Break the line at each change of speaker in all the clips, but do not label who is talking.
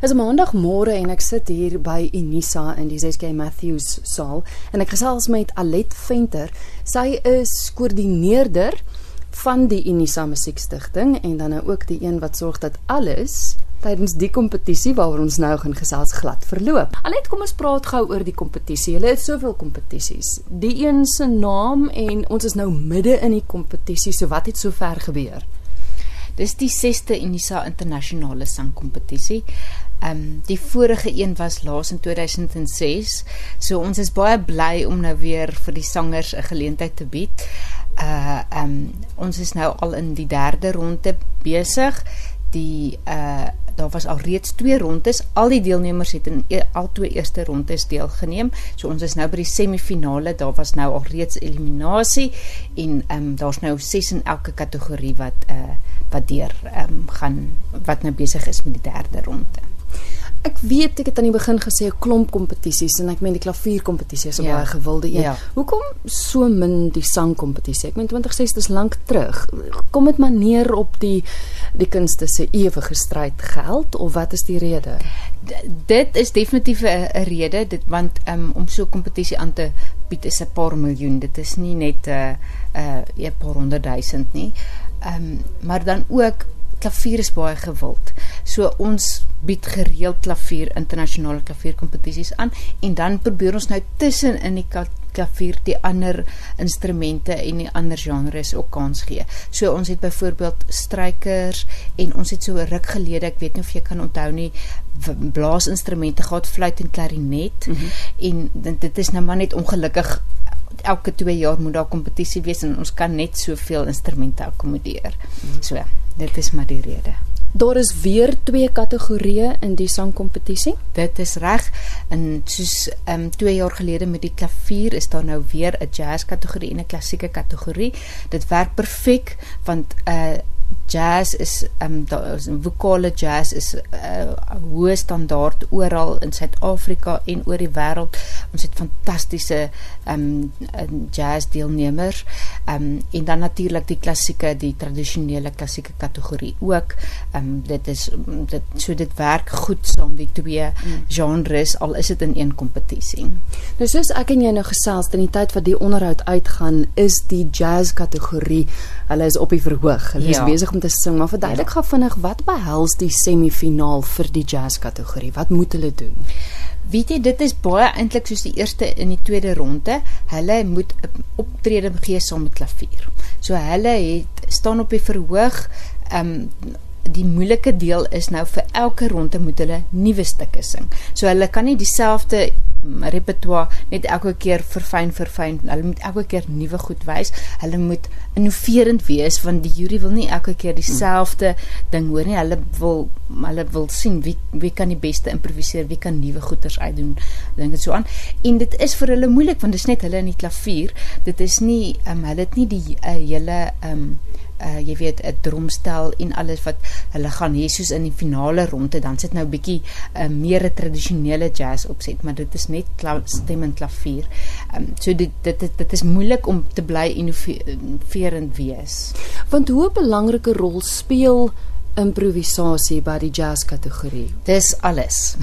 Is 'n maandagmôre en ek sit hier by Unisa in die SK Matthews saal en ek gesels met Alet Venter. Sy is koördineerder van die Unisa Musiekstigting en dan nou ook die een wat sorg dat alles tydens die kompetisie waaroor ons nou gaan gesels glad verloop. Alet, kom ons praat gou oor die kompetisie. Hulle het soveel kompetisies. Die een se naam en ons is nou midde in die kompetisie. So wat het sover gebeur?
Dis die 6ste Unisa internasionale sangkompetisie. Ehm um, die vorige een was laas in 2006. So ons is baie bly om nou weer vir die sangers 'n geleentheid te bied. Uh ehm um, ons is nou al in die derde ronde besig. Die uh daar was al reeds twee rondes. Al die deelnemers het in e al twee eerste rondes deelgeneem. So ons is nou by die semifinale. Daar was nou al reeds eliminasie en ehm um, daar's nou 6 in elke kategorie wat uh wat deur ehm um, gaan wat nou besig is met die derde ronde.
Ek weet ek het aan die begin gesê 'n klomp kompetisies en ek meen die klavierkompetisie is 'n ja. baie gewilde een. Ja. Hoekom so min die sangkompetisie? Ek meen 2006 is lank terug. Kom dit maar neer op die die kunste se ewige stryd geld of wat is die rede?
D dit is definitief 'n rede dit want um, om so 'n kompetisie aan te bied is 'n paar miljoen. Dit is nie net 'n uh, 'n uh, paar honderd duisend nie. Ehm um, maar dan ook klavier is baie gewild. So ons bied gereeld klavier internasionale klavierkompetisies aan en dan probeer ons nou tussen in die klavier die ander instrumente en die ander genres ook kans gee. So ons het byvoorbeeld strykers en ons het so ruk gelede, ek weet nie of jy kan onthou nie, blaasinstrumente gehad, fluit en klarinet mm -hmm. en dit is nou maar net ongelukkig elke 2 jaar moet daar kompetisie wees en ons kan net soveel instrumente akkommodeer. Mm. So, dit is maar die rede.
Daar is weer twee kategorieë in die sangkompetisie.
Dit is reg. En soos ehm um, 2 jaar gelede met die klavier is daar nou weer 'n jazz kategorie en 'n klassieke kategorie. Dit werk perfek want 'n uh, eh, jazz is ehm um, vokale jazz is 'n uh, hoë standaard oral in Suid-Afrika en oor die wêreld. Ons het fantastiese ehm um, jazz deelnemers. Ehm um, en dan natuurlik die klassieke, die tradisionele klassieke kategorie ook. Ehm um, dit is dit so dit werk goed saam die twee mm. genres al is dit in een kompetisie.
Nou soos ek en jy nou gesels in die tyd wat die onderhoud uitgaan, is die jazz kategorie, hulle is op die verhoog. Hulle ja. is besig om te sing, maar verduidelik ja. gou vinnig wat behels die semifinaal vir die jazz kategorie? Wat moet hulle doen?
Weet jy, dit is baie eintlik soos die eerste en die tweede ronde. Hulle moet optrede gee saam met klavier. So hulle het staan op die verhoog. Ehm um, die moeilike deel is nou vir elke ronde moet hulle nuwe stukke sing. So hulle kan nie dieselfde repertoire net elke keer verfyn verfyn. Hulle moet elke keer nuwe goed wys. Hulle moet innoverend wees want die jury wil nie elke keer dieselfde ding hoor nie. Hulle wil hulle wil sien wie wie kan die beste improviseer, wie kan nuwe goeters uitdoen. Dink dit so aan. En dit is vir hulle moeilik want dit is net hulle in die klavier. Dit is nie um, hulle het nie die uh, hele um, uh jy weet 'n drumstel en alles wat hulle gaan hê soos in die finale ronde dan sit nou 'n bietjie 'n uh, meer 'n tradisionele jazz opset maar dit is net stem en klavier. Um, so dit dit dit, dit is moeilik om te bly innoverend wees.
Want hoe 'n belangrike rol speel improvisasie by die jazz kategorie?
Dis alles.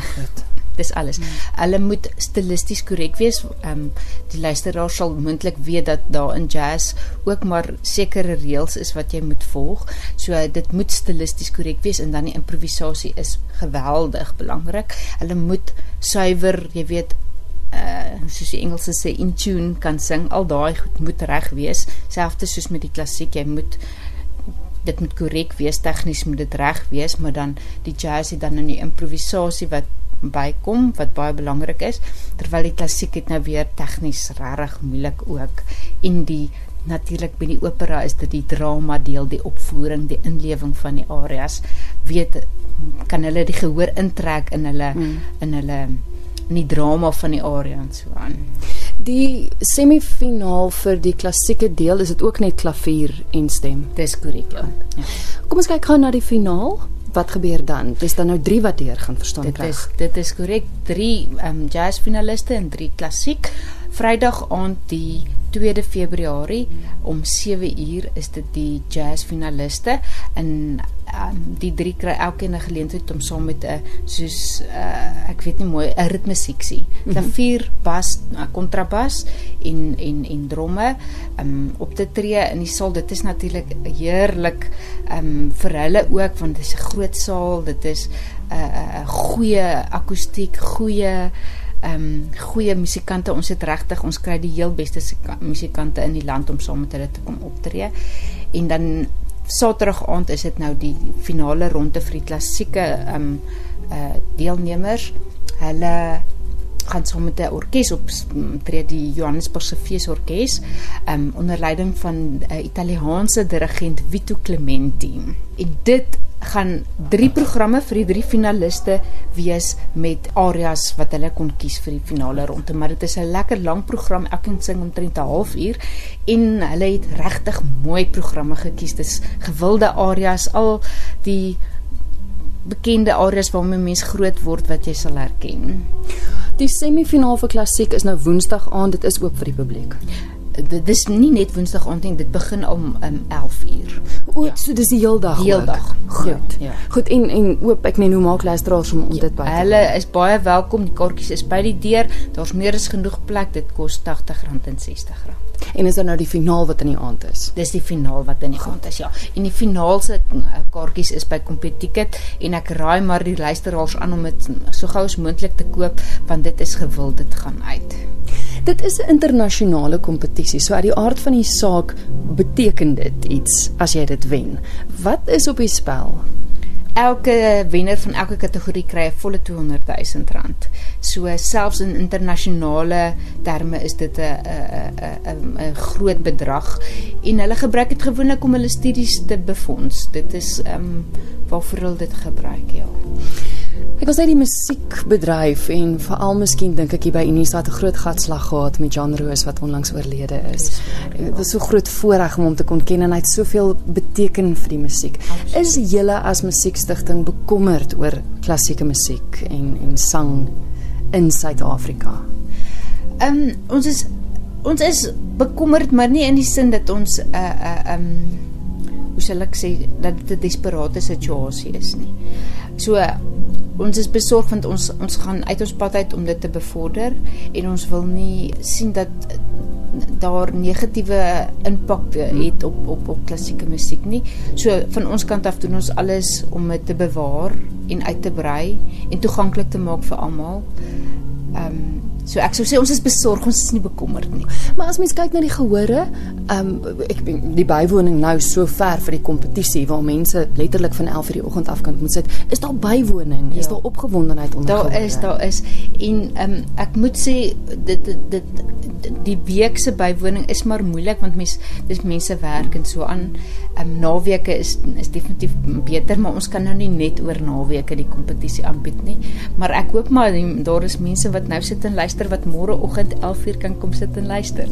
Dis alles. Hmm. Hulle moet stilisties korrek wees. Ehm um, die luisteraar sal moontlik weet dat daar in jazz ook maar sekere reëls is wat jy moet volg. So dit moet stilisties korrek wees en dan die improvisasie is geweldig belangrik. Hulle moet suiwer, jy weet, uh soos die Engelse sê in tune kan sing. Al daai goed moet reg wees. Selfs soos met die klassiek, jy moet dit moet korrek wees, tegnies moet dit reg wees, maar dan die jazz het dan in die improvisasie wat bykom wat baie belangrik is terwyl die klassiek het nou weer tegnies regtig moeilik ook. En die natuurlik by die opera is dit die drama deel die opvoering die inlewing van die arias weet kan hulle die gehoor intrek in hulle hmm. in hulle in die drama van die aria en so aan.
Die semifinaal vir die klassieke deel is dit ook net klavier en stem?
Dis korrek ja. ja.
Kom ons kyk gou na die finaal wat gebeur dan? Dis dan nou 3 wat deur gaan verstaan
dit krijg. Is, dit is korrek 3 um, jazz finaliste en 3 klassiek. Vrydag aand die 2de Februarie om 7 uur is dit die jazz finaliste en um, die drie kry elkeen 'n geleentheid om saam met 'n soos uh, ek weet nie mooi 'n ritmeseksie mhm. klavier bas kontrabas en en en dromme um, op te tree in die saal. Dit is natuurlik heerlik um, vir hulle ook want dit is 'n groot saal. Dit is 'n uh, uh, goeie akoestiek goeie ehm um, goeie musikante. Ons het regtig, ons kry die heel beste musikante in die land om saam met hulle te kom optree. En dan Saterdag aand is dit nou die finale ronde vir die klassieke ehm um, uh deelnemers. Hulle gaan saam met 'n orkes optree die Johannesburgse Feesorkes um, onder leiding van 'n uh, Italiaanse dirigent Vito Clementi. En dit gaan drie programme vir die drie finaliste wees met areas wat hulle kon kies vir die finale ronde, maar dit is 'n lekker lang program. Elkeen sing omtrent 'n halfuur en hulle het regtig mooi programme gekies. Dis gewilde areas, al die bekende areas waarmee mense groot word wat jy sal herken.
Die semifinaal vir klassiek is nou Woensdag aand, dit is oop vir die publiek
dit is nie net woensdag aand nie, dit begin om um, 11 uur.
O, ja. so dis die hele dag.
Die hele dag.
Goed. Ja. Goed en en oop ek net hoe maak luisteraars om, om ja. dit by.
Hulle is baie welkom. Die kaartjies is by die deur. Daar's meer as genoeg plek. Dit kos R80 en R60.
En is dit nou die finaal wat in die aand is?
Dis die finaal wat in die aand is, ja. En die finaal se uh, kaartjies is by Competicket en ek raai maar die luisteraars aan om dit so gou as moontlik te koop want dit is gewild dit gaan uit.
Dit is 'n internasionale kompetisie. So uit die aard van die saak beteken dit iets as jy dit wen. Wat is op die spel?
Elke wenner van elke kategorie kry 'n volle 200 000 rand. So selfs in internasionale terme is dit 'n 'n 'n 'n groot bedrag en hulle gebruik dit gewoonlik om hulle studies te befonds. Dit is ehm um, waarvoor hulle dit gebruik, ja.
Ek was net die musiekbedryf en veral miskien dink ek hier by Unisa het 'n groot gatslag gehad met Jan Roos wat onlangs oorlede is. Dit was so groot voorreg om hom te kon ken en hy het soveel beteken vir die musiek. Is julle as musiekstigting bekommerd oor klassieke musiek en en sang in Suid-Afrika?
Ehm um, ons is ons is bekommerd maar nie in die sin dat ons 'n uh, 'n uh, ehm um, hoe sal ek sê dat dit 'n desperate situasie is nie. So ons is besorg want ons ons gaan uit ons pad uit om dit te bevorder en ons wil nie sien dat daar negatiewe impak het op op op klassieke musiek nie. So van ons kant af doen ons alles om dit te bewaar en uit te brei en toeganklik te maak vir almal. Ehm um, So ek sou sê ons is besorg, ons is nie bekommerd nie.
Maar as mens kyk na die gehore, ehm um, ek die bywoning nou so ver vir die kompetisie waar mense letterlik van 11:00 die oggend af kan moet sit, is daar bywoning, ja. is daar opgewondenheid onder
daar gehore? Daar is, daar is. En ehm um, ek moet sê dit dit, dit die week se bywoning is maar moeilik want mense dis mense werk en so aan. Ehm um, naweke is is definitief beter, maar ons kan nou nie net oor naweke die kompetisie aanbied nie. Maar ek hoop maar daar is mense wat nou sit en luister luister wat môreoggend 11:00 kan kom sit en luister.